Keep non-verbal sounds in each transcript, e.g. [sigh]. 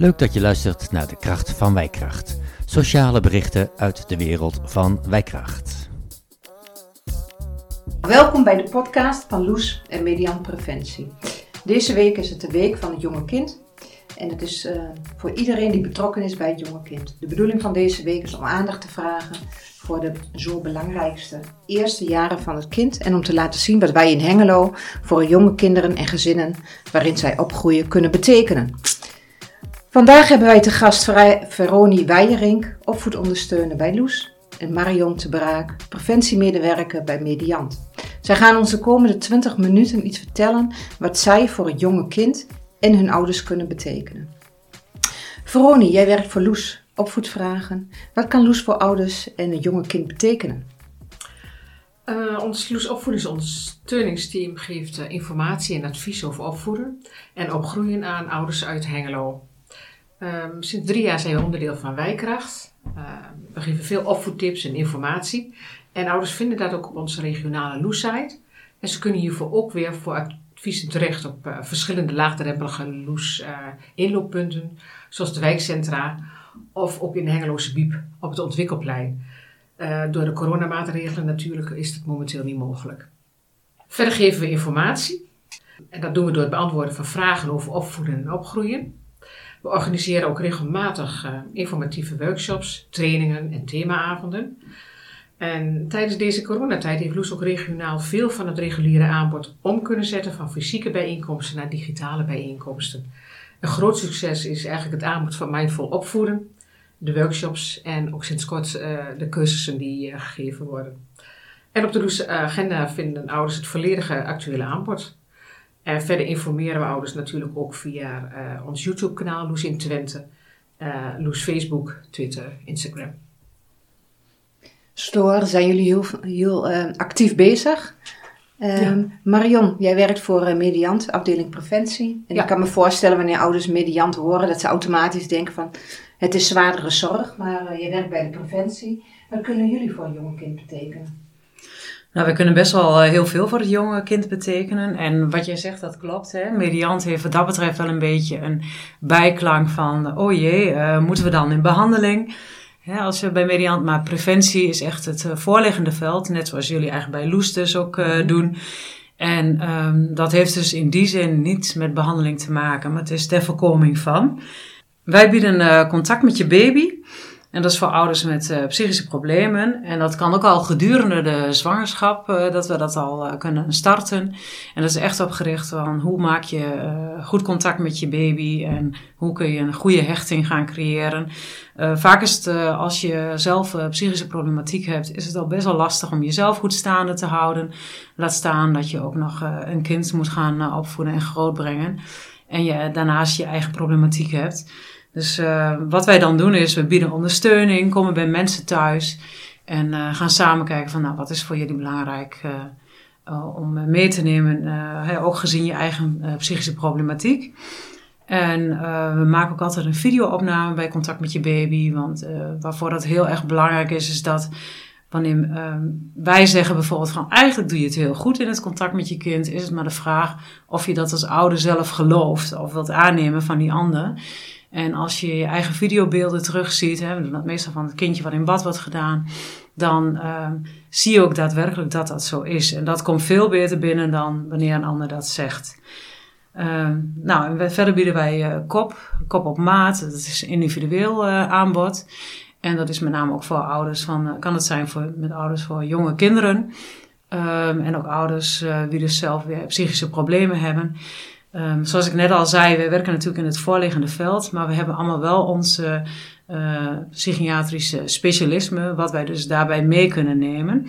Leuk dat je luistert naar de kracht van Wijkracht. Sociale berichten uit de wereld van Wijkracht. Welkom bij de podcast van Loes en Median Preventie. Deze week is het de week van het jonge kind. En het is uh, voor iedereen die betrokken is bij het jonge kind. De bedoeling van deze week is om aandacht te vragen voor de zo belangrijkste eerste jaren van het kind. En om te laten zien wat wij in Hengelo voor jonge kinderen en gezinnen waarin zij opgroeien kunnen betekenen. Vandaag hebben wij te gast Veronie Weijerink, opvoedondersteuner bij Loes. En Marion te Braak, preventiemedewerker bij Mediant. Zij gaan ons de komende 20 minuten iets vertellen wat zij voor het jonge kind en hun ouders kunnen betekenen. Veronie, jij werkt voor Loes, opvoedvragen. Wat kan Loes voor ouders en het jonge kind betekenen? Uh, ons Loes opvoedingsondersteuningsteam geeft uh, informatie en advies over opvoeden en opgroeien aan ouders uit Hengelo. Um, sinds drie jaar zijn we onderdeel van Wijkracht. Uh, we geven veel opvoedtips en informatie. En ouders vinden dat ook op onze regionale Loes-site. En ze kunnen hiervoor ook weer voor adviezen terecht op uh, verschillende laagdrempelige Loes uh, inlooppunten, zoals de wijkcentra of ook in Hengeloze Biep op het ontwikkelplein. door de coronamaatregelen natuurlijk is dat momenteel niet mogelijk. Verder geven we informatie. En dat doen we door het beantwoorden van vragen over opvoeden en opgroeien. We organiseren ook regelmatig uh, informatieve workshops, trainingen en themaavonden. En tijdens deze coronatijd heeft Loes ook regionaal veel van het reguliere aanbod om kunnen zetten van fysieke bijeenkomsten naar digitale bijeenkomsten. Een groot succes is eigenlijk het aanbod van mindful opvoeden, de workshops en ook sinds kort uh, de cursussen die uh, gegeven worden. En op de Loes agenda vinden ouders het volledige actuele aanbod. En verder informeren we ouders natuurlijk ook via uh, ons YouTube-kanaal Loes in Twente, uh, Loes Facebook, Twitter, Instagram. Stoor, zijn jullie heel, heel uh, actief bezig. Ja. Marion, jij werkt voor Mediant, afdeling preventie. En ja. ik kan me voorstellen wanneer ouders Mediant horen, dat ze automatisch denken van het is zwaardere zorg, maar je werkt bij de preventie. Wat kunnen jullie voor een jonge kind betekenen? Nou, we kunnen best wel heel veel voor het jonge kind betekenen. En wat jij zegt, dat klopt. Hè? Mediant heeft wat dat betreft wel een beetje een bijklank van... oh jee, uh, moeten we dan in behandeling? Als we bij Mediant, maar preventie is echt het uh, voorliggende veld. Net zoals jullie eigenlijk bij Loes dus ook uh, doen. En um, dat heeft dus in die zin niets met behandeling te maken. Maar het is ter voorkoming van. Wij bieden contact met je baby... En dat is voor ouders met uh, psychische problemen. En dat kan ook al gedurende de zwangerschap, uh, dat we dat al uh, kunnen starten. En dat is echt opgericht van hoe maak je goed contact met je baby en hoe kun je een goede hechting gaan creëren. vaak is het, als je zelf psychische problematiek hebt, is het al best wel lastig om jezelf goed staande te houden. Laat staan dat je ook nog een kind moet gaan opvoeden en grootbrengen. En je daarnaast je eigen problematiek hebt. Dus uh, wat wij dan doen is, we bieden ondersteuning, komen bij mensen thuis en uh, gaan samen kijken van, nou, wat is voor jullie belangrijk uh, om mee te nemen, ook gezien je eigen psychische problematiek. En we maken ook altijd een videoopname bij contact met je baby, want waarvoor dat heel erg belangrijk is, is dat wanneer ehm, wij zeggen bijvoorbeeld van eigenlijk doe je het heel goed in het contact met je kind, is het maar de vraag of je dat als ouder zelf gelooft of wilt aannemen van die ander. En als je je eigen videobeelden terugziet, hè, dat meestal van het kindje wat in bad wordt gedaan, dan uh, zie je ook daadwerkelijk dat dat zo is. En dat komt veel beter binnen dan wanneer een ander dat zegt. Uh, nou, verder bieden wij uh, kop, kop op maat. Dat is individueel uh, aanbod. En dat is met name ook voor ouders van, uh, kan het zijn voor, met ouders voor jonge kinderen. Um, en ook ouders die dus zelf weer psychische problemen hebben. Um, zoals ik net al zei, we werken natuurlijk in het voorliggende veld, maar we hebben allemaal wel onze uh, psychiatrische specialisme, wat wij dus daarbij mee kunnen nemen.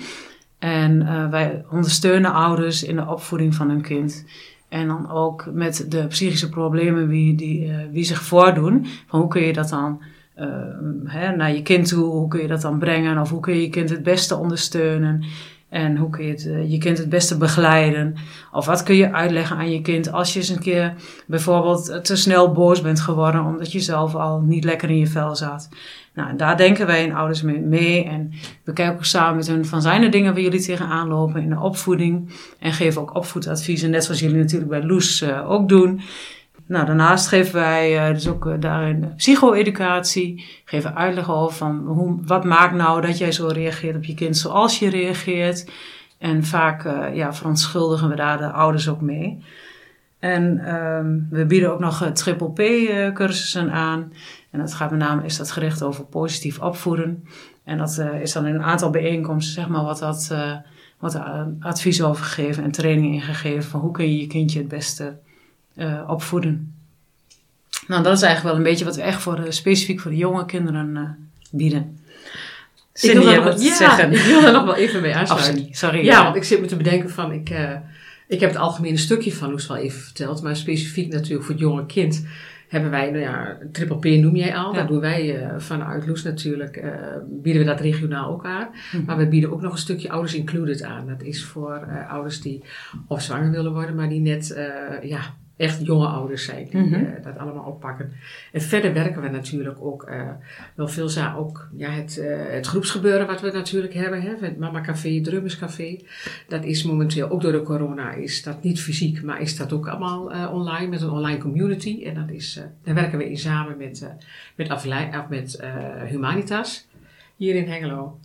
En uh, wij ondersteunen ouders in de opvoeding van hun kind. En dan ook met de psychische problemen wie, die, uh, wie zich voordoen. Van hoe kun je dat dan hè, naar je kind toe, hoe kun je dat dan brengen? Of hoe kun je je kind het beste ondersteunen? En hoe kun je het, eh, je kind het beste begeleiden? Of wat kun je uitleggen aan je kind als je eens een keer bijvoorbeeld te snel boos bent geworden omdat je zelf al niet lekker in je vel zat? Nou, daar denken wij in ouders mee. En we kijken ook samen met hun van zijn er dingen waar jullie tegenaan lopen in de opvoeding. En geven ook opvoedadviezen, net zoals jullie natuurlijk bij Loes uh, ook doen. Nou, daarnaast geven wij uh, dus ook uh, daarin psycho-educatie. Geven uitleg over van hoe, wat maakt nou dat jij zo reageert op je kind zoals je reageert. En vaak uh, ja, verontschuldigen we daar de ouders ook mee. En um, we bieden ook nog triple P-cursussen aan. En dat gaat met name is dat gericht over positief opvoeden. En dat is dan in een aantal bijeenkomsten, zeg maar, wat dat wat advies over gegeven en training ingegeven van hoe kun je je kindje het beste uh, opvoeden. Nou, dat is eigenlijk wel een beetje wat we echt voor de, specifiek voor de jonge kinderen uh, bieden. ik wil, daar nog, ja, zeggen. ik wil daar nog wel even mee aansluiten. Oh, sorry. Ja, want ik zit me te bedenken van, ik, uh, ik heb het algemene stukje van Loes wel even verteld, maar specifiek natuurlijk voor het jonge kind hebben wij, nou ja, triple P noem jij al. Ja. Dat doen wij uh, vanuit Loes natuurlijk. Uh, bieden we dat regionaal ook aan. Mm. Maar we bieden ook nog een stukje Ouders Included aan. Dat is voor uh, ouders die of zwanger willen worden, maar die net ja, echt jonge ouders zijn die mm -hmm. uh, dat allemaal oppakken. En verder werken we natuurlijk ook uh, wel veel ook ja, het, uh, het groepsgebeuren wat we natuurlijk hebben. Hè, het Mama Café, Drummerscafé. Dat is momenteel, ook door de corona, is dat niet fysiek, maar is dat ook allemaal online met een online community. En dat is, daar werken we in samen met, met, Aflei, met Humanitas hier in Hengelo.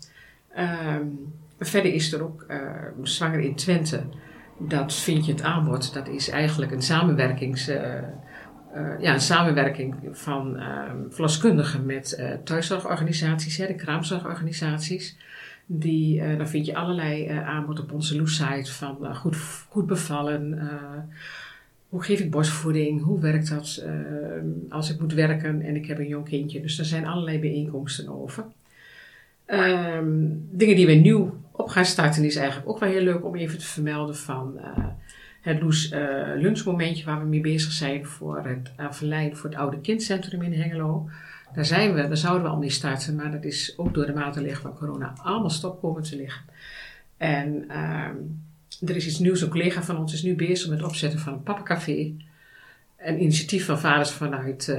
Um, verder is er ook Zwanger in Twente dat vind je het aanbod. Dat is eigenlijk een samenwerkings... Uh, uh, ja, een samenwerking van uh, verloskundigen met uh, thuiszorgorganisaties, hè, de kraamzorgorganisaties. Die, dan vind je allerlei aanbod op onze loes-site van goed, goed bevallen, hoe geef ik borstvoeding, hoe werkt dat als ik moet werken en ik heb een jong kindje. Dus er zijn allerlei bijeenkomsten over. Um, dingen die we nieuw op gaan starten is eigenlijk ook wel heel leuk om even te vermelden van uh, het Loes uh, lunchmomentje waar we mee bezig zijn voor het Avelijn voor het Oude Kindcentrum in Hengelo. Daar zijn we, daar zouden we al mee starten, maar dat is ook door de maatregelen van corona allemaal stop komen te liggen. En uh, er is iets nieuws, een collega van ons is nu bezig met het opzetten van een pappencafé. Een initiatief van vaders vanuit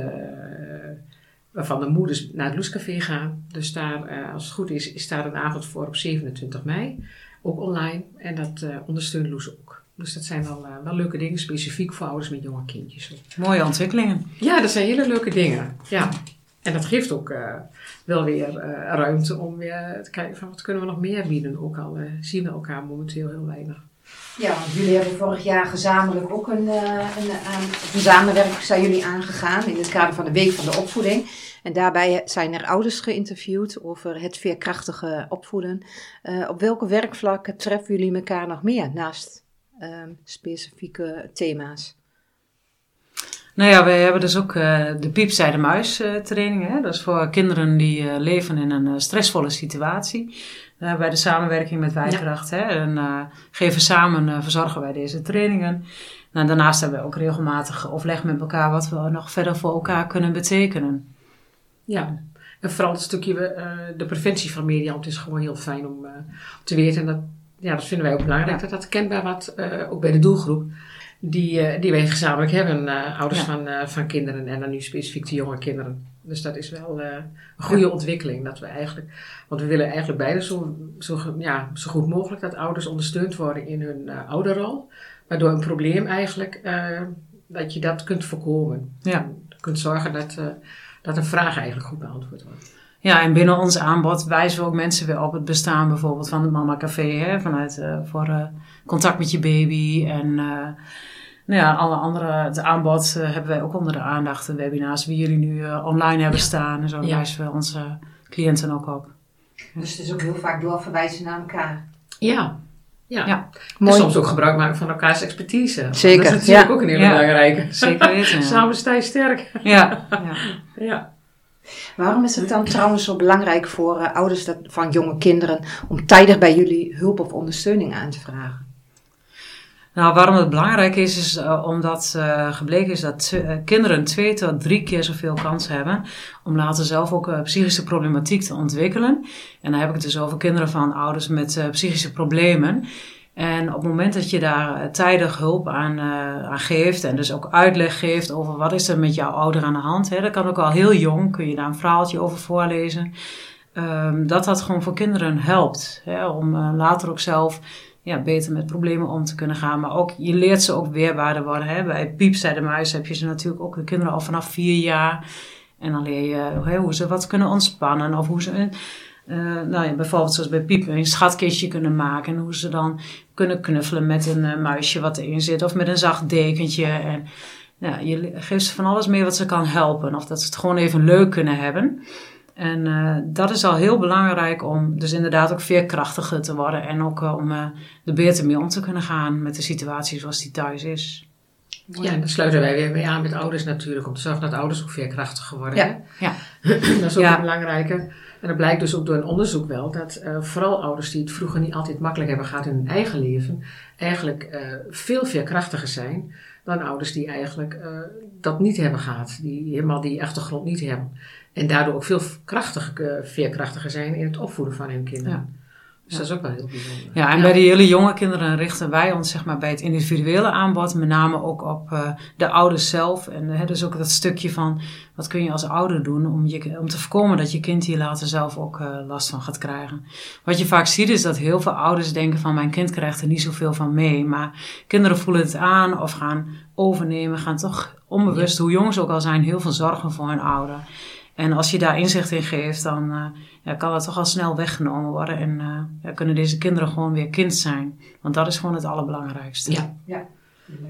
waarvan de moeders naar het Loescafé gaan. Dus daar, uh, als het goed is, is daar een avond voor op 27 mei. Ook online. En dat uh, ondersteunt Loes ook. Dus dat zijn wel, uh, wel leuke dingen, specifiek voor ouders met jonge kindjes. Mooie ontwikkelingen. Ja, dat zijn hele leuke dingen. Ja. En dat geeft ook wel weer ruimte om weer te kijken van wat kunnen we nog meer bieden. Ook al zien we elkaar momenteel heel weinig. Ja, jullie hebben vorig jaar gezamenlijk ook een, een, een, samenwerking zijn jullie aangegaan in het kader van de Week van de Opvoeding. En daarbij zijn er ouders geïnterviewd over het veerkrachtige opvoeden. Uh, op welke werkvlakken treffen jullie elkaar nog meer naast uh, specifieke thema's? Nou ja, wij hebben dus ook uh, de piep de muis uh, training. Hè? Dat is voor kinderen die leven in een stressvolle situatie. Hebben wij de samenwerking met Wijkracht. Ja. Hè? En geven samen, verzorgen wij deze trainingen. Nou, daarnaast hebben we ook regelmatig overleg met elkaar wat we nog verder voor elkaar kunnen betekenen. Ja, en vooral het stukje de preventie van mediant is gewoon heel fijn om te weten. En dat, ja, dat vinden wij ook belangrijk, ja. dat dat kenbaar wordt, ook bij de doelgroep. Die, die wij gezamenlijk hebben, ouders ja. van, van kinderen en dan nu specifiek de jonge kinderen. Dus dat is wel een goede ja. ontwikkeling. Dat we eigenlijk, want we willen eigenlijk beide zo, zo, ja, zo goed mogelijk dat ouders ondersteund worden in hun ouderrol. Waardoor een probleem eigenlijk, dat je dat kunt voorkomen. Ja. kunt zorgen dat dat een vraag eigenlijk goed beantwoord wordt. Ja, en binnen ons aanbod wijzen we ook mensen weer op het bestaan bijvoorbeeld van het Mama Café. Hè, vanuit uh, voor uh, contact met je baby en uh, nou ja, alle andere, het aanbod hebben wij ook onder de aandacht. De webinars die jullie nu online hebben staan en zo ja. wijzen we onze cliënten ook op. Dus het is ook heel vaak doorverwijzen naar elkaar. Ja, ja. ja. En soms ook gebruik maken van elkaars expertise. Zeker. Dat is natuurlijk ja. ook een hele ja. belangrijke. Zeker weten. Samen sta je sterk. Ja. ja. ja. Waarom is het dan trouwens zo belangrijk voor uh, ouders van jonge kinderen om tijdig bij jullie hulp of ondersteuning aan te vragen? Nou, waarom het belangrijk is, is uh, omdat uh, gebleken is dat kinderen twee tot drie keer zoveel kans hebben om later zelf ook psychische problematiek te ontwikkelen. En dan heb ik het dus over kinderen van ouders met psychische problemen. En op het moment dat je daar tijdig hulp aan, aan, geeft en dus ook uitleg geeft over wat is er met jouw ouder aan de hand, hè, dat kan ook al heel jong, kun je daar een verhaaltje over voorlezen, um, dat dat gewoon voor kinderen helpt. Hè, om later ook zelf ja, beter met problemen om te kunnen gaan. Maar ook, je leert ze ook weerbaarder worden. Hè? Bij Piep, zei de muis, heb je ze natuurlijk ook de kinderen al vanaf vier jaar. En dan leer je hoe ze wat kunnen ontspannen. Of hoe ze, uh, nou ja, bijvoorbeeld zoals bij Piep, een schatkistje kunnen maken. En hoe ze dan kunnen knuffelen met een uh, muisje wat erin zit. Of met een zacht dekentje. En ja, je geeft ze van alles mee wat ze kan helpen. Of dat ze het gewoon even leuk kunnen hebben. En uh, dat is al heel belangrijk om dus inderdaad ook veerkrachtiger te worden. En ook om er beter mee om te kunnen gaan met de situatie zoals die thuis is. Ja, en dan sluiten wij weer mee aan met ouders natuurlijk. Om te zorgen dat ouders ook veerkrachtiger worden. Ja. Ja. [clears throat] dat is ook Ja. een belangrijke. En dat blijkt dus ook door een onderzoek wel. Dat vooral ouders die het vroeger niet altijd makkelijk hebben gehad in hun eigen leven. Eigenlijk veel veerkrachtiger zijn dan ouders die eigenlijk dat niet hebben gehad. Die helemaal die achtergrond niet hebben. En daardoor ook veel krachtiger, veerkrachtiger zijn in het opvoeden van hun kinderen. Dus dat is ook wel heel bijzonder. Ja, en bij die hele jonge kinderen richten wij ons zeg maar, bij het individuele aanbod met name ook op uh, de ouders zelf. En uh, dus ook dat stukje van wat kun je als ouder doen om, je, om te voorkomen dat je kind hier later zelf ook uh, last van gaat krijgen. Wat je vaak ziet is dat heel veel ouders denken van mijn kind krijgt er niet zoveel van mee. Maar kinderen voelen het aan of gaan overnemen, gaan toch onbewust, ja. hoe jong ze ook al zijn, heel veel zorgen voor hun ouder. En als je daar inzicht in geeft, dan uh, ja, kan dat toch al snel weggenomen worden. En uh, ja, kunnen deze kinderen gewoon weer kind zijn. Want dat is gewoon het allerbelangrijkste. Ja. ja.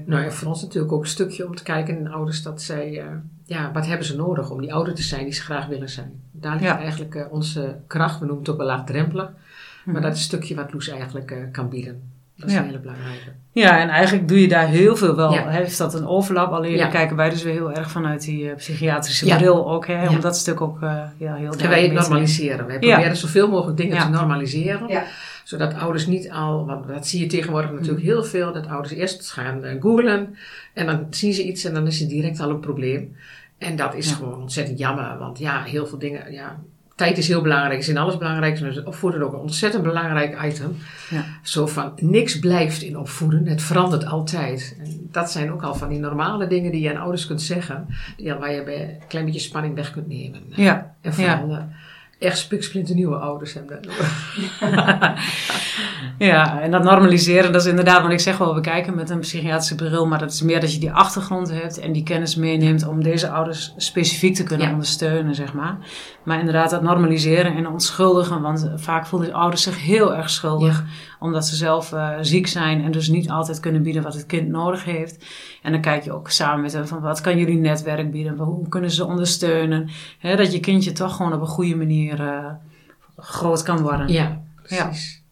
Nou ja, voor ons natuurlijk ook een stukje om te kijken in ouders dat zij, uh, ja, wat hebben ze nodig om die ouder te zijn die ze graag willen zijn. Daar ligt ja. eigenlijk onze kracht, we noemen het ook wel laagdrempelig. Maar mm. dat is een stukje wat Loes eigenlijk kan bieden. Dat is ja. een hele belangrijke. Ja, en eigenlijk doe je daar heel veel wel. Ja. Heeft dat een overlap? Alleen Ja. kijken wij dus weer heel erg vanuit die uh, psychiatrische Ja. bril ook. Hè, Ja. Om dat stuk ook uh, ja, heel En wij normaliseren. Wij Ja. proberen zoveel mogelijk dingen Ja. te normaliseren. Ja. Zodat ouders niet al, want dat zie je tegenwoordig natuurlijk Mm. heel veel, dat ouders eerst gaan uh, googlen en dan zien ze iets en dan is het direct al een probleem. En dat is Ja. gewoon ontzettend jammer, want ja, heel veel dingen, ja, tijd is heel belangrijk, is in alles belangrijk, dus opvoeden ook een ontzettend belangrijk item. Ja. Zo van, niks blijft in opvoeden, het verandert altijd. En dat zijn ook al van die normale dingen die je aan ouders kunt zeggen, die, waar je bij een klein beetje spanning weg kunt nemen. Ja. En vooral eh, echt spiksplinternieuwe ouders hebben. [laughs] Ja, en dat normaliseren, dat is inderdaad, want ik zeg wel, we kijken met een psychiatrische bril, maar dat is meer dat je die achtergrond hebt en die kennis meeneemt om deze ouders specifiek te kunnen Ja. ondersteunen, zeg maar. Maar inderdaad, dat normaliseren en onschuldigen, want vaak voelen ouders zich heel erg schuldig, omdat ze zelf uh, ziek zijn en dus niet altijd kunnen bieden wat het kind nodig heeft. En dan kijk je ook samen met hen van, wat kan jullie netwerk bieden, hoe kunnen ze ondersteunen, Hè, dat je kindje toch gewoon op een goede manier uh, groot kan worden. Ja, precies.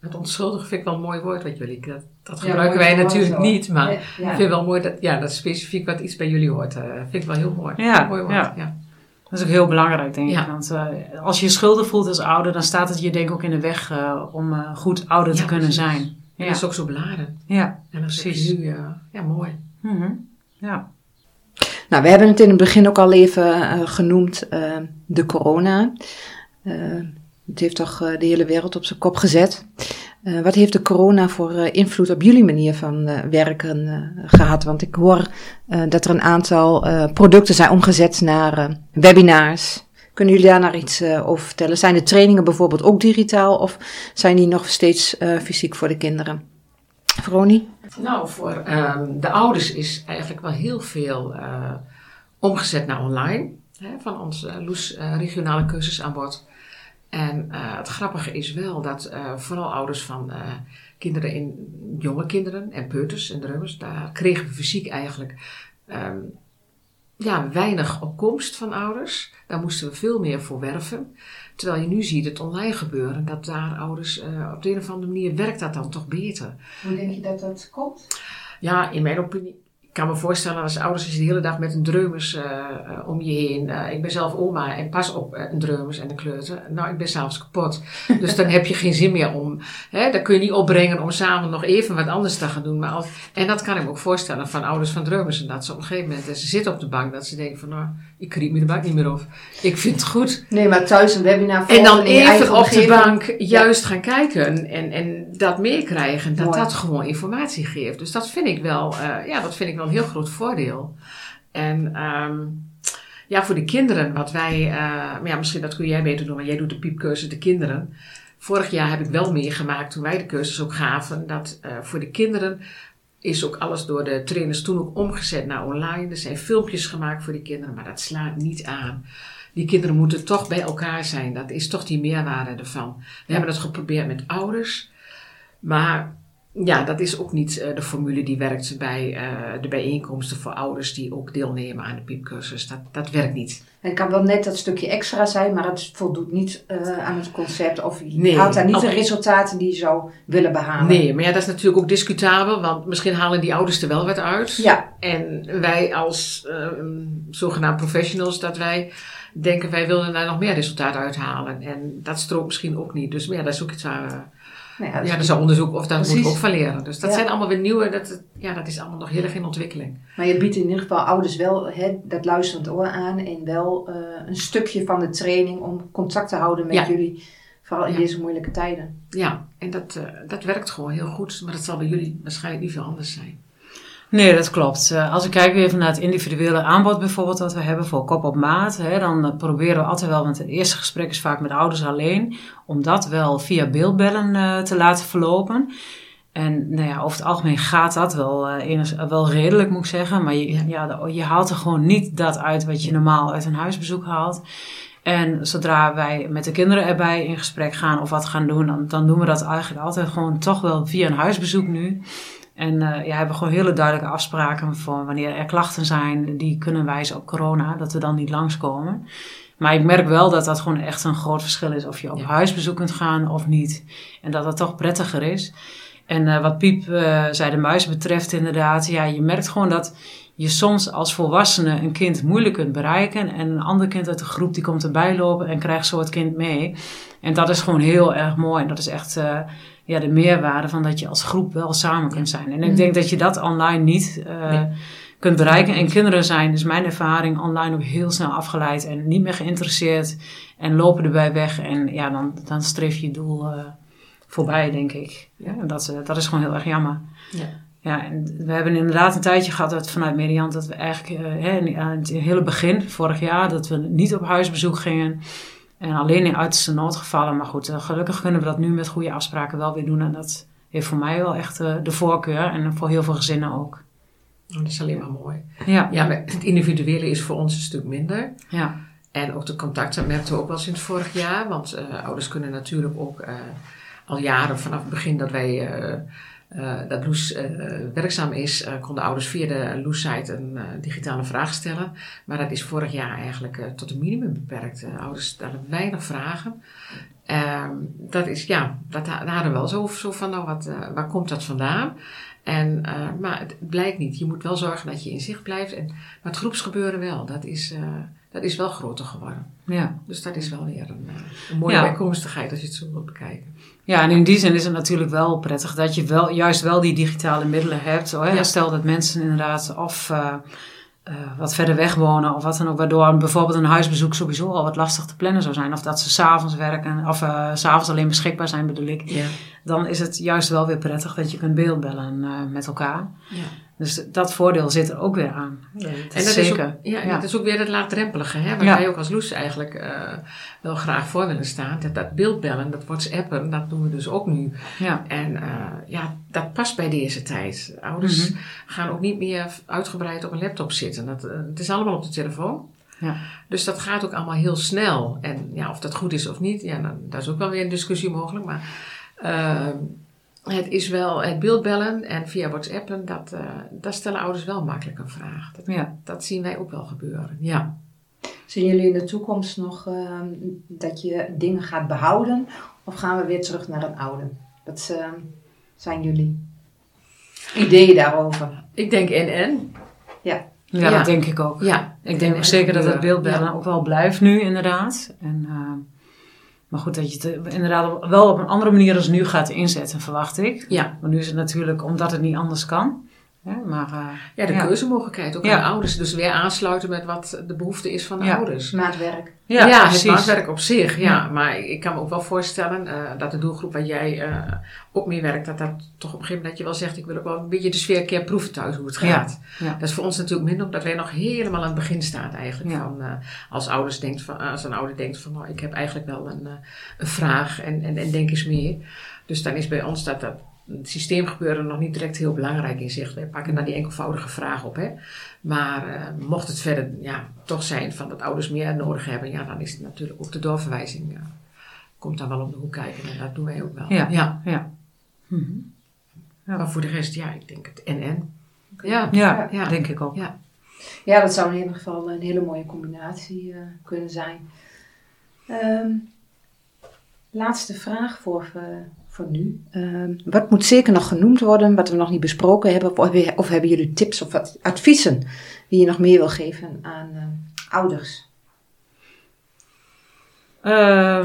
Het onschuldig vind ik wel een mooi woord wat jullie. Dat, dat gebruiken wij natuurlijk zo. niet, maar ik ja. vind wel mooi dat, ja, dat specifiek wat iets bij jullie hoort. Uh, vind ik wel heel mooi. Ja, mooi woord. ja. Ja. Dat is ook heel belangrijk, denk Ja. ik. Want uh, als je je schuldig voelt als ouder, dan staat het je denk ik ook in de weg uh, om uh, goed ouder te kunnen precies. zijn. En Ja, dat is ook zo beladen. ja. En dat is Precies. nu, uh, ja, mooi. Mm ja. Nou, we hebben het in het begin ook al even uh, genoemd, uh, de corona. Uh, het heeft toch de hele wereld op zijn kop gezet. Wat heeft de corona voor invloed op jullie manier van werken gehad? Want ik hoor dat er een aantal producten zijn omgezet naar webinars. Kunnen jullie daar naar iets uh, over vertellen? Zijn de trainingen bijvoorbeeld ook digitaal of zijn die nog steeds fysiek voor de kinderen? Veronie? Nou, voor um, de ouders is eigenlijk wel heel veel uh, omgezet naar online. Hè, van ons uh, Loes uh, regionale cursusaanbod. En uh, het grappige is wel dat vooral ouders van kinderen in jonge kinderen en peuters en drummers, daar kregen we fysiek eigenlijk um, ja, weinig opkomst van ouders. Daar moesten we veel meer voor werven. Terwijl je nu ziet het online gebeuren, dat daar ouders uh, op de een of andere manier werkt dat dan toch beter. Hoe denk je dat dat komt? Ja, in mijn opinie. Ik kan me voorstellen als ouders als je de hele dag met een dreumes uh, uh, om je heen. Uh, ik ben zelf oma en pas op een dreumes en een kleuter. Nou, ik ben s'avonds kapot. [laughs] dus dan heb je geen zin meer om. Hè, dat kun je niet opbrengen om samen nog even wat anders te gaan doen. Maar als, en dat kan ik me ook voorstellen van ouders van dreumes. En dat ze op een gegeven moment, ze zitten op de bank, dat ze denken van nou, ik kriep me de bank niet meer op. Ik vind het goed. Nee, maar thuis een webinar En dan even op de bank juist ja. gaan kijken en, en dat meekrijgen. Dat Mooi. dat gewoon informatie geeft. Dus dat vind ik wel, uh, ja, dat vind ik wel een heel groot voordeel. En um, ja, voor de kinderen, wat wij, uh, ja, misschien dat kun jij beter doen, want jij doet de piepcursus de kinderen. vorig jaar heb ik wel meegemaakt toen wij de cursus ook gaven, dat eh, voor de kinderen is ook alles door de trainers toen ook omgezet naar online. Er zijn filmpjes gemaakt voor die kinderen, maar dat slaat niet aan. Die kinderen moeten toch bij elkaar zijn. Dat is toch die meerwaarde ervan. We hebben het geprobeerd met ouders. Maar ja, dat is ook niet uh, de formule die werkt bij uh, de bijeenkomsten voor ouders die ook deelnemen aan de piepcursus. Dat, dat werkt niet. Het kan wel net dat stukje extra zijn, maar het voldoet niet uh, aan het concept. Of je nee, haalt daar niet de resultaten die je zou willen behalen. Nee, maar ja, dat is natuurlijk ook discutabel. Want misschien halen die ouders er wel wat uit. Ja. En wij als zogenaamd professionals, dat wij denken wij willen daar nog meer resultaat uithalen. En dat strookt misschien ook niet. Dus ja, dat is ook iets waar nou ja, ja, er zou onderzoek of daar moet ook van leren. Dus dat zijn allemaal weer nieuwe, dat, ja, dat is allemaal nog heel erg in ontwikkeling. Maar je biedt in ieder geval ouders wel hè, dat luisterend oor aan en wel uh, een stukje van de training om contact te houden met jullie, vooral in deze moeilijke tijden. Ja, en dat, uh, dat werkt gewoon heel goed, maar dat zal bij jullie waarschijnlijk niet veel anders zijn. Nee, dat klopt. Uh, als ik kijk even naar het individuele aanbod bijvoorbeeld wat we hebben voor kop op maat, hè, dan uh, proberen we altijd wel, want het eerste gesprek is vaak met ouders alleen, om dat wel via beeldbellen uh, te laten verlopen. En nou ja, over het algemeen gaat dat wel, eners, wel redelijk, moet ik zeggen. Maar je, ja, je haalt er gewoon niet dat uit wat je normaal uit een huisbezoek haalt. En zodra wij met de kinderen erbij in gesprek gaan of wat gaan doen, dan, dan doen we dat eigenlijk altijd gewoon toch wel via een huisbezoek nu. En uh, ja, hebben gewoon hele duidelijke afspraken voor wanneer er klachten zijn die kunnen wijzen op corona, dat we dan niet langskomen. Maar ik merk wel dat dat gewoon echt een groot verschil is of je op huisbezoek kunt gaan of niet. En dat dat toch prettiger is. En uh, wat Piep uh, zei de muis betreft inderdaad, ja, je merkt gewoon dat je soms als volwassene een kind moeilijk kunt bereiken. En een ander kind uit de groep die komt erbij lopen en krijgt zo het kind mee. En dat is gewoon heel erg mooi. En dat is echt ja, de meerwaarde van dat je als groep wel samen kunt zijn. En ik denk dat je dat online niet uh, kunt bereiken. En kinderen zijn, dus mijn ervaring, online ook heel snel afgeleid en niet meer geïnteresseerd. En lopen erbij weg. En ja, dan, dan streef je doel uh, voorbij, denk ik. Ja, en dat, dat is gewoon heel erg jammer. Ja. Ja, en we hebben inderdaad een tijdje gehad dat vanuit Meriant dat we eigenlijk uh, aan het hele begin, vorig jaar, dat we niet op huisbezoek gingen. En alleen in uiterste noodgevallen. Maar goed, uh, gelukkig kunnen we dat nu met goede afspraken wel weer doen. En dat heeft voor mij wel echt uh, de voorkeur. En voor heel veel gezinnen ook. Oh, dat is alleen maar mooi. Ja. ja, het individuele is voor ons een stuk minder. Ja. En ook de contacten merkten we ook wel sinds vorig jaar. Want ouders kunnen natuurlijk ook al jaren vanaf het begin dat wij uh, dat Loes uh, werkzaam is, uh, konden ouders via de Loes-site een digitale vraag stellen. Maar dat is vorig jaar eigenlijk tot een minimum beperkt. ouders stellen weinig vragen. Ehm, dat is, ja, dat hadden we wel zo, zo van, nou, wat, waar komt dat vandaan? En, maar het blijkt niet. Je moet wel zorgen dat je in zicht blijft. En, maar het groepsgebeuren wel, dat is, dat is wel groter geworden. Ja. Dus dat is wel weer een, een mooie ja. bijkomstigheid als je het zo wilt bekijken. Ja, en in die zin is het natuurlijk wel prettig dat je wel, juist wel die digitale middelen hebt. Hoor. Ja. Stel dat mensen inderdaad of uh, uh, wat verder weg wonen of wat dan ook, waardoor bijvoorbeeld een huisbezoek sowieso al wat lastig te plannen zou zijn. Of dat ze s'avonds werken, of uh, s'avonds alleen beschikbaar zijn bedoel ik. Ja. Dan is het juist wel weer prettig dat je kunt beeldbellen met elkaar. Ja. Dus dat voordeel zit er ook weer aan. Ja, en dat zeker. Is ook, ja, ja, dat is ook weer het laagdrempelige, hè, waar ja. wij ook als Loes eigenlijk uh, wel graag voor willen staan. Dat, dat beeldbellen, dat whatsappen, dat doen we dus ook nu. Ja. En uh, ja, dat past bij deze tijd. Ouders mm -hmm. gaan ook niet meer uitgebreid op een laptop zitten. Dat, uh, het is allemaal op de telefoon. Ja. Dus dat gaat ook allemaal heel snel. En ja, of dat goed is of niet, ja, dan, daar is ook wel weer een discussie mogelijk. Maar het is wel het beeldbellen en via WhatsAppen, dat, uh, dat stellen ouders wel makkelijk een vraag. Dat, ja. dat zien wij ook wel gebeuren, ja. Zien jullie in de toekomst nog uh, dat je dingen gaat behouden of gaan we weer terug naar het oude? Wat uh, zijn jullie ideeën daarover? Ik denk en-en. Ja. Ja, ja, dat denk ik ook. Ja, ik denk ook zeker dat het beeldbellen ja. ook wel blijft nu inderdaad. En, maar goed, dat je het inderdaad wel op een andere manier als nu gaat inzetten, verwacht ik. Ja. Maar nu is het natuurlijk omdat het niet anders kan. Hè? Maar, uh, ja, de keuzemogelijkheid ook ja. aan ouders. Dus weer aansluiten met wat de behoefte is van de ouders. Maatwerk. Ja, ja het maatwerk op zich. Ja. Maar ik kan me ook wel voorstellen uh, dat de doelgroep waar jij uh, op mee werkt, dat dat toch op een gegeven moment dat je wel zegt, ik wil ook wel een beetje de sfeer een keer proeven thuis hoe het gaat. Dat is voor ons natuurlijk minder omdat wij nog helemaal aan het begin staan eigenlijk. Van, als, ouders denkt van, als een ouder denkt van, nou, ik heb eigenlijk wel een, een vraag en, en, en denk eens meer. Dus dan is bij ons dat, dat het systeemgebeuren nog niet direct heel belangrijk in zicht. Wij pakken daar die enkelvoudige vraag op. Hè. Maar uh, mocht het verder ja, toch zijn van dat ouders meer nodig hebben, ja, dan is het natuurlijk ook de doorverwijzing. Ja, komt daar wel om de hoek kijken en dat doen wij ook wel. Ja, ja. ja. Mm ja. Maar voor de rest, ja, ik denk het en-en. Ja, ja, ja, denk ik ook. Ja. ja, dat zou in ieder geval een hele mooie combinatie uh, kunnen zijn. Um, laatste vraag voor, uh, voor nu. Uh, wat moet zeker nog genoemd worden, wat we nog niet besproken hebben? Of, of hebben jullie tips of adviezen die je nog meer wil geven aan uh, ouders? Uh,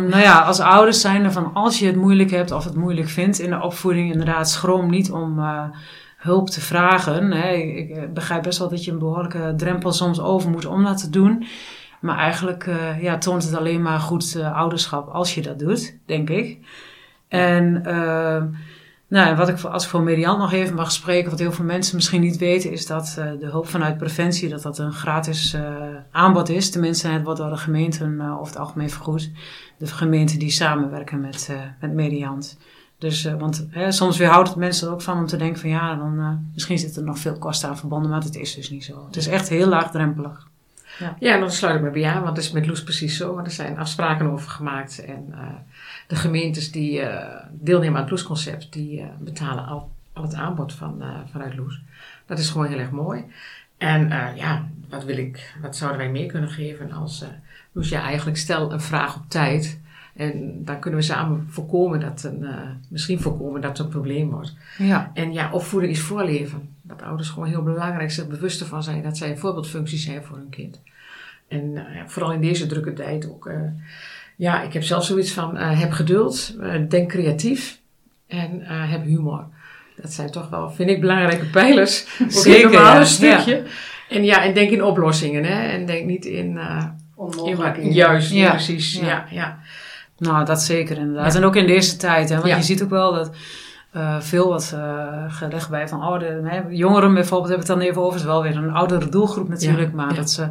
nou ja, als ouders zijn er van als je het moeilijk hebt of het moeilijk vindt in de opvoeding, inderdaad, schroom niet om uh, hulp te vragen. Hè. Ik begrijp best wel dat je een behoorlijke drempel soms over moet om dat te doen. Maar eigenlijk uh, ja, toont het alleen maar goed ouderschap als je dat doet, denk ik. En uh, nou, wat ik, als ik voor Merian nog even mag spreken, wat heel veel mensen misschien niet weten, is dat uh, de hulp vanuit preventie, dat dat een gratis aanbod is. Tenminste, het wordt door de gemeenten over het algemeen vergoed. De gemeenten die samenwerken met, met Mediant. Dus, want hè, soms weerhoudt het mensen er ook van om te denken van ja, dan misschien zitten er nog veel kosten aan verbonden, maar het is dus niet zo. Het is echt heel laagdrempelig. Ja, ja dan sluit ik me bij aan, want het is met Loes precies zo. Want er zijn afspraken over gemaakt en de gemeentes die uh, deelnemen aan het Loesconcept, die uh, betalen al, al het aanbod van, uh, vanuit Loes. Dat is gewoon heel erg mooi. En ja, wat, wil ik, wat zouden wij meer kunnen geven als Loes, ja, eigenlijk stel een vraag op tijd. En dan kunnen we samen voorkomen dat een, misschien voorkomen dat het een probleem wordt. Ja. En ja, opvoeding is voorleven. Dat ouders gewoon heel belangrijk zich bewust ervan zijn dat zij een voorbeeldfunctie zijn voor hun kind. En vooral in deze drukke tijd ook ja, ik heb zelf zoiets van uh, heb geduld, denk creatief en heb humor. Dat zijn toch wel, vind ik, belangrijke pijlers. [laughs] Zeker, ja. een stukje. En ja, en denk in oplossingen, hè. En denk niet in... Onmogelijk. juist, ja. precies. Ja. ja. Ja, Nou, dat zeker inderdaad. En ook in deze tijd, hè. Want je ziet ook wel dat... Uh, veel wat uh, gelegd bij van oh, de, jongeren bijvoorbeeld heb ik het dan even over. Het is wel weer een oudere doelgroep natuurlijk, ja, maar ja. dat ze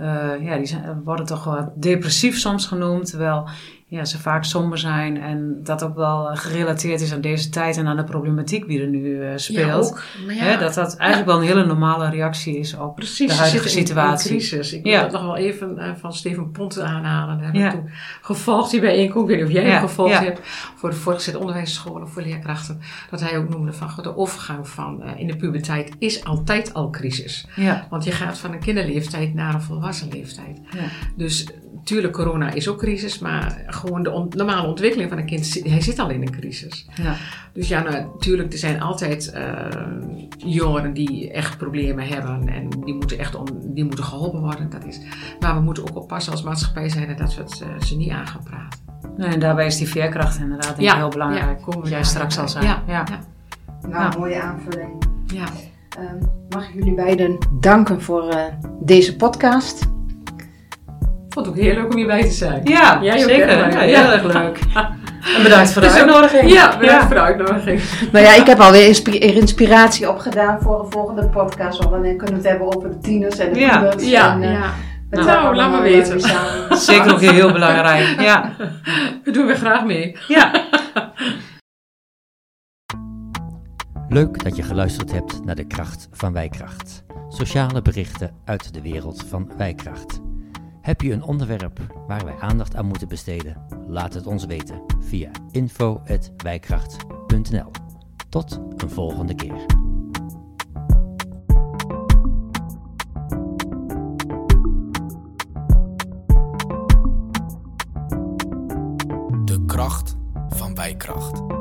uh, ja, die zijn, worden toch wel depressief soms genoemd, terwijl ja, ze vaak somber zijn en dat ook wel eh, gerelateerd is aan deze tijd en aan de problematiek die er nu uh, speelt. Ja, ja, Hè, dat dat eigenlijk wel een hele normale reactie is op Precies, de huidige situatie. In, crisis. Ik wil dat nog wel even uh, van Steven Ponte aanhalen. Daar heb ik toen gevolgd die bijeenkomst. Ik weet niet of jij hem gevolgd hebt voor de voortgezet onderwijsscholen voor leerkrachten. Dat hij ook noemde van de overgang van in de puberteit is altijd al crisis. Want je gaat van een kinderleeftijd naar een volwassen leeftijd. Dus Tuurlijk, corona is ook crisis, maar gewoon de on normale ontwikkeling van een kind, hij zit al in een crisis. Ja. Dus ja, natuurlijk, er zijn altijd uh, jongeren die echt problemen hebben en die moeten echt om, die moeten geholpen worden. Dat is. Maar we moeten ook oppassen als maatschappij zijn dat we het, uh, ze niet aan gaan praten. Nee, en daarbij is die veerkracht inderdaad ja. heel belangrijk. Ja, jij straks zal zijn. Ja, ja. Nou, mooie aanvulling. Ja. Um, mag ik jullie beiden danken voor uh, deze podcast vond het ook heel leuk om hierbij te zijn. Ja, Jij zeker. Ja, heel erg leuk. [laughs] En bedankt voor de uitnodiging. Ja, bedankt voor de uitnodiging. Nou ja, ik heb alweer inspiratie opgedaan voor een volgende podcast. Want dan kunnen we het hebben over de tieners en de ja. Ja, en, uh, ja. Nou, nou laat me weten. Zeker ook heel belangrijk. Ja. [laughs] We doen weer graag mee. Ja. [laughs] Leuk dat je geluisterd hebt naar de kracht van Wijkracht. Sociale berichten uit de wereld van Wijkracht. Heb je een onderwerp waar wij aandacht aan moeten besteden? Laat het ons weten via info.wijkracht.nl. Tot een volgende keer. De kracht van wijkracht.